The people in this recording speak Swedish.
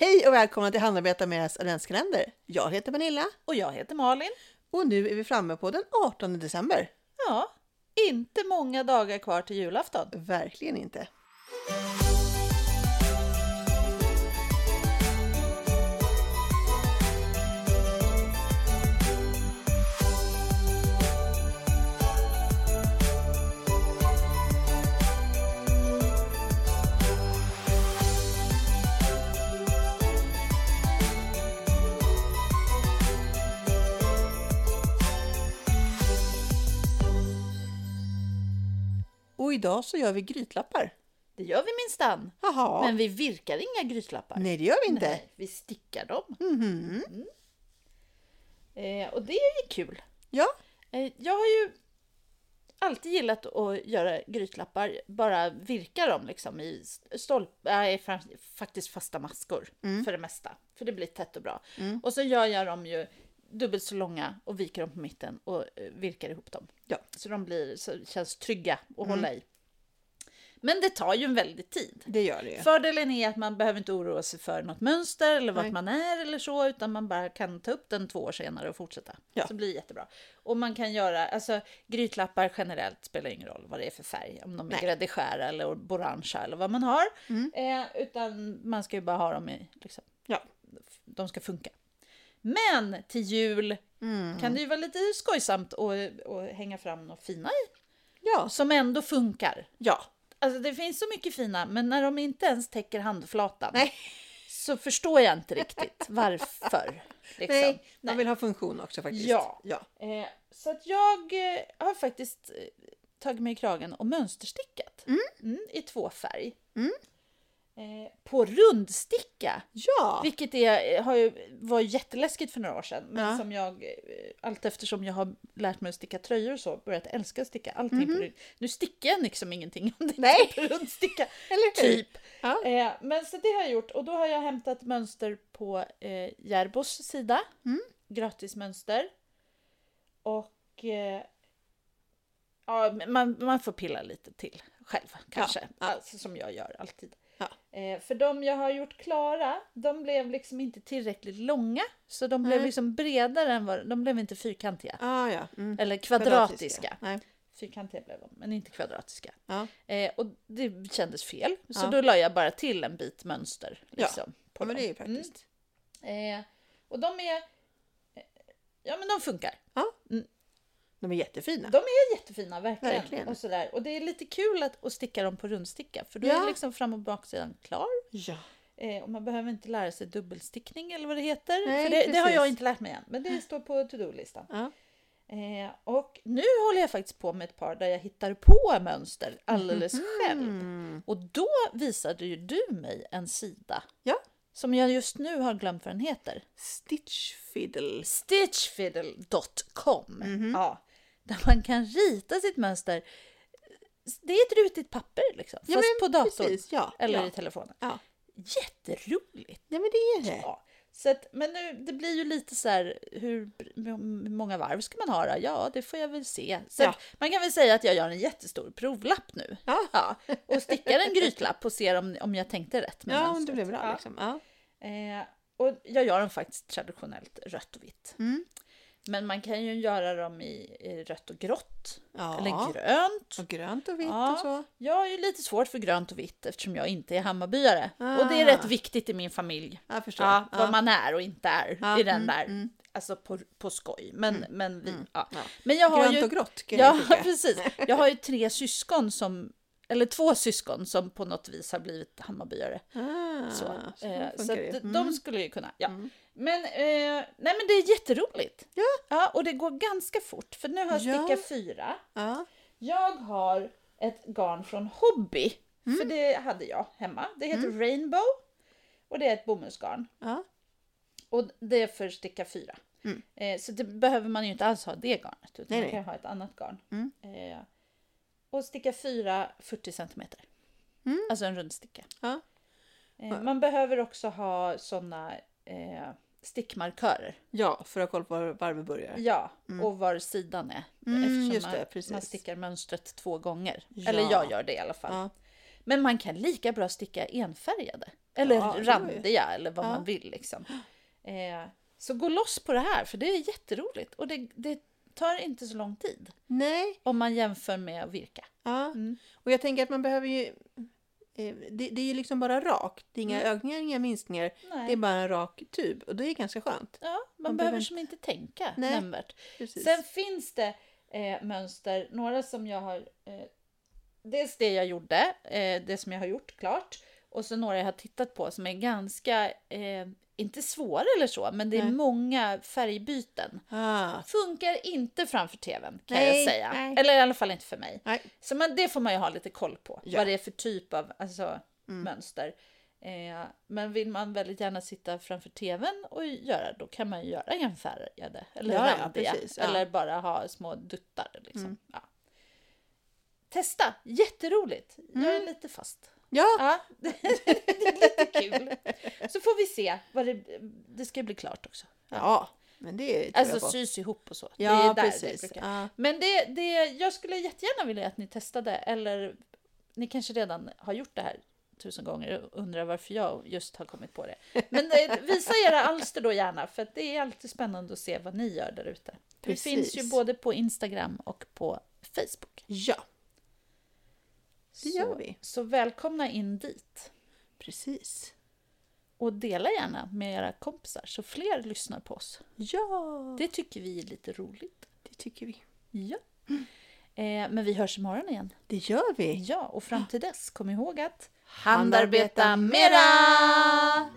Hej och välkomna till Handarbeta med adventskalender. Jag heter Pernilla Och jag heter Malin. och nu är vi framme på den 18 december. Ja, inte många dagar kvar till julafton. Verkligen inte. Och idag så gör vi grytlappar. Det gör vi minsann. Men vi virkar inga grytlappar. nej det gör vi inte. Nej, vi stickar dem. Mhm. Eh, och det är kul. Ja, Eh, jag har ju alltid gillat att göra grytlappar, bara virka dem liksom i stolpar, äh, faktiskt fasta maskor för det mesta. För det blir tätt och bra. Och så gör jag dem ju dubbelt så långa och viker dem på mitten och eh, virkar ihop dem. Ja. Så de blir, så känns trygga att hålla i. Men det tar ju en väldig tid. det gör det. Fördelen är att man behöver inte oroa sig för något mönster eller vart Nej. man är eller så, utan man bara kan ta upp den två år senare och fortsätta. Ja. Så blir det jättebra. Och man kan göra, alltså grytlappar generellt spelar ingen roll vad det är för färg, om de är gräddigskära eller orangea eller vad man har. Mm. Eh, utan man ska ju bara ha dem i, liksom, Ja. de ska funka. Men till jul Mm. kan det ju vara lite skojsamt att, att hänga fram något fina i, Ja, som ändå funkar. ja. Alltså det finns så mycket fina, men när de inte ens täcker handflatan Nej. så förstår jag inte riktigt varför. Liksom. Nej, man vill ha funktion också faktiskt. Ja. ja. Eh, så att jag eh, har faktiskt eh, tagit mig i kragen och mönsterstickat mm, i två färg. Mm. Eh, på rundsticka, Ja. vilket är, har ju, var jätteläskigt för några år sedan. Men Ja. som jag, eh, allt eftersom jag har lärt mig att sticka tröjor och så, börjat älska att sticka allting på rund. Nu stickar jag liksom ingenting om det Mhm. Nej. är på rundsticka. Eller hur? Typ. Ja. Eh, men så det har jag gjort och då har jag hämtat mönster på eh, Järbos sida. Mm. Gratismönster. Och eh, ja, man, man får pilla lite till själv kanske. ja. Alltså, som jag gör alltid. Ja. Eh, för de jag har gjort klara, de blev liksom inte tillräckligt långa. Så de blev Nej. liksom bredare än vad, de blev inte fyrkantiga. Ah, ja. Mm. Eller kvadratiska. Nej. Fyrkantiga blev de, men inte kvadratiska. Ja. Eh, och det kändes fel, så då la jag bara till en bit mönster. Liksom, på ja, men det är ju praktiskt. Eh, och de är... eh, Ja, men de funkar. De är jättefina. De är jättefina, verkligen. Verkligen. Och, sådär. och det är lite kul att, att sticka dem på rundsticka, för då Ja. är liksom fram och baksidan klar. Ja. Eh, och man behöver inte lära sig dubbelstickning eller vad det heter. Nej, för det, det har jag inte lärt mig än, men det står på to-do-listan. Ja. Eh, och nu håller jag faktiskt på med ett par där jag hittar på mönster alldeles själv. Mm. Och då visade ju du mig en sida Ja. som jag just nu har glömt vad den heter. Stitch Fiddle. Stitchfiddle.com. Mhm. Ja, där man kan rita sitt mönster. Det är ett rutigt papper liksom, Ja, fast på datorn Precis, ja. eller ja. i telefonen. Ja. Jätteroligt! ja, men det är det. Ja. Så att, men nu, det blir ju lite så här, hur, hur många varv ska man ha då? Ja, det får jag väl se. Så Ja. man kan väl säga att jag gör en jättestor provlapp nu. Ja. Ja, och stickar en grytlapp och ser om, om jag tänkte rätt med Ja, om mönstret. det blev bra liksom. Ja. Eh, och jag gör dem faktiskt traditionellt rött och vitt. Mm. Men man kan ju göra dem i, i rött och grått. ja. Eller grönt. Och grönt och vitt Ja. och så. Jag har ju lite svårt för grönt och vitt eftersom jag inte är Hammarbyare. Ah. Och det är rätt viktigt i min familj. Ja, Ja. vad man är och inte är i den mm, där. mm. Alltså på, på skoj. Men, men vi. Ja. Men jag har Grönt ju... och grått jag Ja, precis. Jag har ju tre syskon som... Eller två syskon som på något vis har blivit Hammarbyare. Ah, Så, så eh, så Mm. de skulle ju kunna. Ja. Mm. Men, eh, nej, men det är jätteroligt. Ja. ja. Och det går ganska fort, för nu har jag Ja. stickat fyra. Ja. Jag har ett garn från Hobby, Mm. för det hade jag hemma. Det heter Rainbow och det är ett bomullsgarn. Ja. Och det är för sticka fyra. Mm. Eh, så det behöver man ju inte alls ha det garnet, utan Nej, man nej. kan ha ett annat garn. Mm. Eh, och sticka fyra 40 centimeter. Mm. Alltså en rundsticka. Ja. Eh, man behöver också ha sådana eh, stickmarkörer. ja, för att ha koll på var varvet börjar. Ja, och var sidan är. Mm, eftersom just man, det, precis. man stickar mönstret två gånger. Ja. Eller jag gör det i alla fall. Ja. Men man kan lika bra sticka enfärgade. Eller Ja, randiga eller vad man vill liksom. Eh, så gå loss på det här för det är jätteroligt och det, det tar inte så lång tid Nej. om man jämför med att virka. Ja. Mm. Och jag tänker att man behöver ju... eh, Det, det är ju liksom bara rakt. Det är inga Mm. ökningar, inga minskningar. Nej. Det är bara en rak tub. Och det är ganska skönt. Ja, man, Man behöver behöver som inte tänka Nej. nämnvärt. Precis. Sen finns det eh, mönster, några som jag har... Eh, dels det jag gjorde, eh, det som jag har gjort klart. Och så några jag har tittat på som är ganska, eh, inte svåra eller så, men det är Nej. många färgbyten. Ah. Funkar inte framför tvn kan Nej, jag säga. nej. Eller i alla fall inte för mig. Så man, det får man ju ha lite koll på. Ja. Vad det är för typ av alltså, Mm. mönster. Eh, men vill man väldigt gärna sitta framför tvn och göra, då kan man ju göra enfärgade eller Ja, randiga. ja. Eller bara ha små duttar. Liksom. Mm. Ja. Testa! Jätteroligt! Jag är Mm. lite fast. Ja, Ja, det är lite kul. Så får vi se vad det, det ska bli klart också. ja. Men det Alltså sys ihop och så. Ja, det är där det precis. brukar. Ja. Men det, det, jag skulle jättegärna vilja att ni testade, eller ni kanske redan har gjort det här tusen gånger och undrar varför jag just har kommit på det. Men eh, visa era alster då gärna, för det är alltid spännande att se vad ni gör där ute. Det finns ju både på Instagram och på Facebook. ja, det gör så, vi. Så välkomna in dit. Precis. Och dela gärna med era kompisar så fler lyssnar på oss. Ja, det, Det tycker vi är lite roligt. tycker vi. Ja. Eh, men vi hörs imorgon igen. Det gör vi. Ja, och fram till dess, kom ihåg att Handarbeta mera!